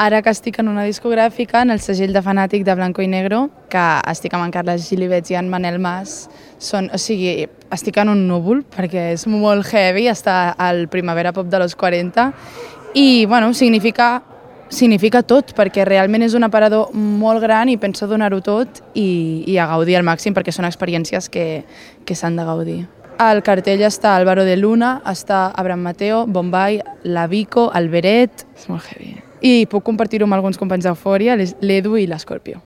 Ara que estic en una discogràfica, en el segell de fanàtic de Blanco i Negro, que estic amb en Carles Gilibets i en Manel Mas, són, o sigui, estic en un núvol perquè és molt heavy estar al Primavera Pop de los 40 i, bueno, significa significa tot, perquè realment és un aparador molt gran i penso donar-ho tot i, i a gaudir al màxim perquè són experiències que, que s'han de gaudir. Al cartell està Álvaro de Luna, està Abraham Mateo, Bombay, La Vico, el Beret... És molt heavy. I puc compartir-ho amb alguns companys d'Eufòria, l'Edu i l'Escorpio.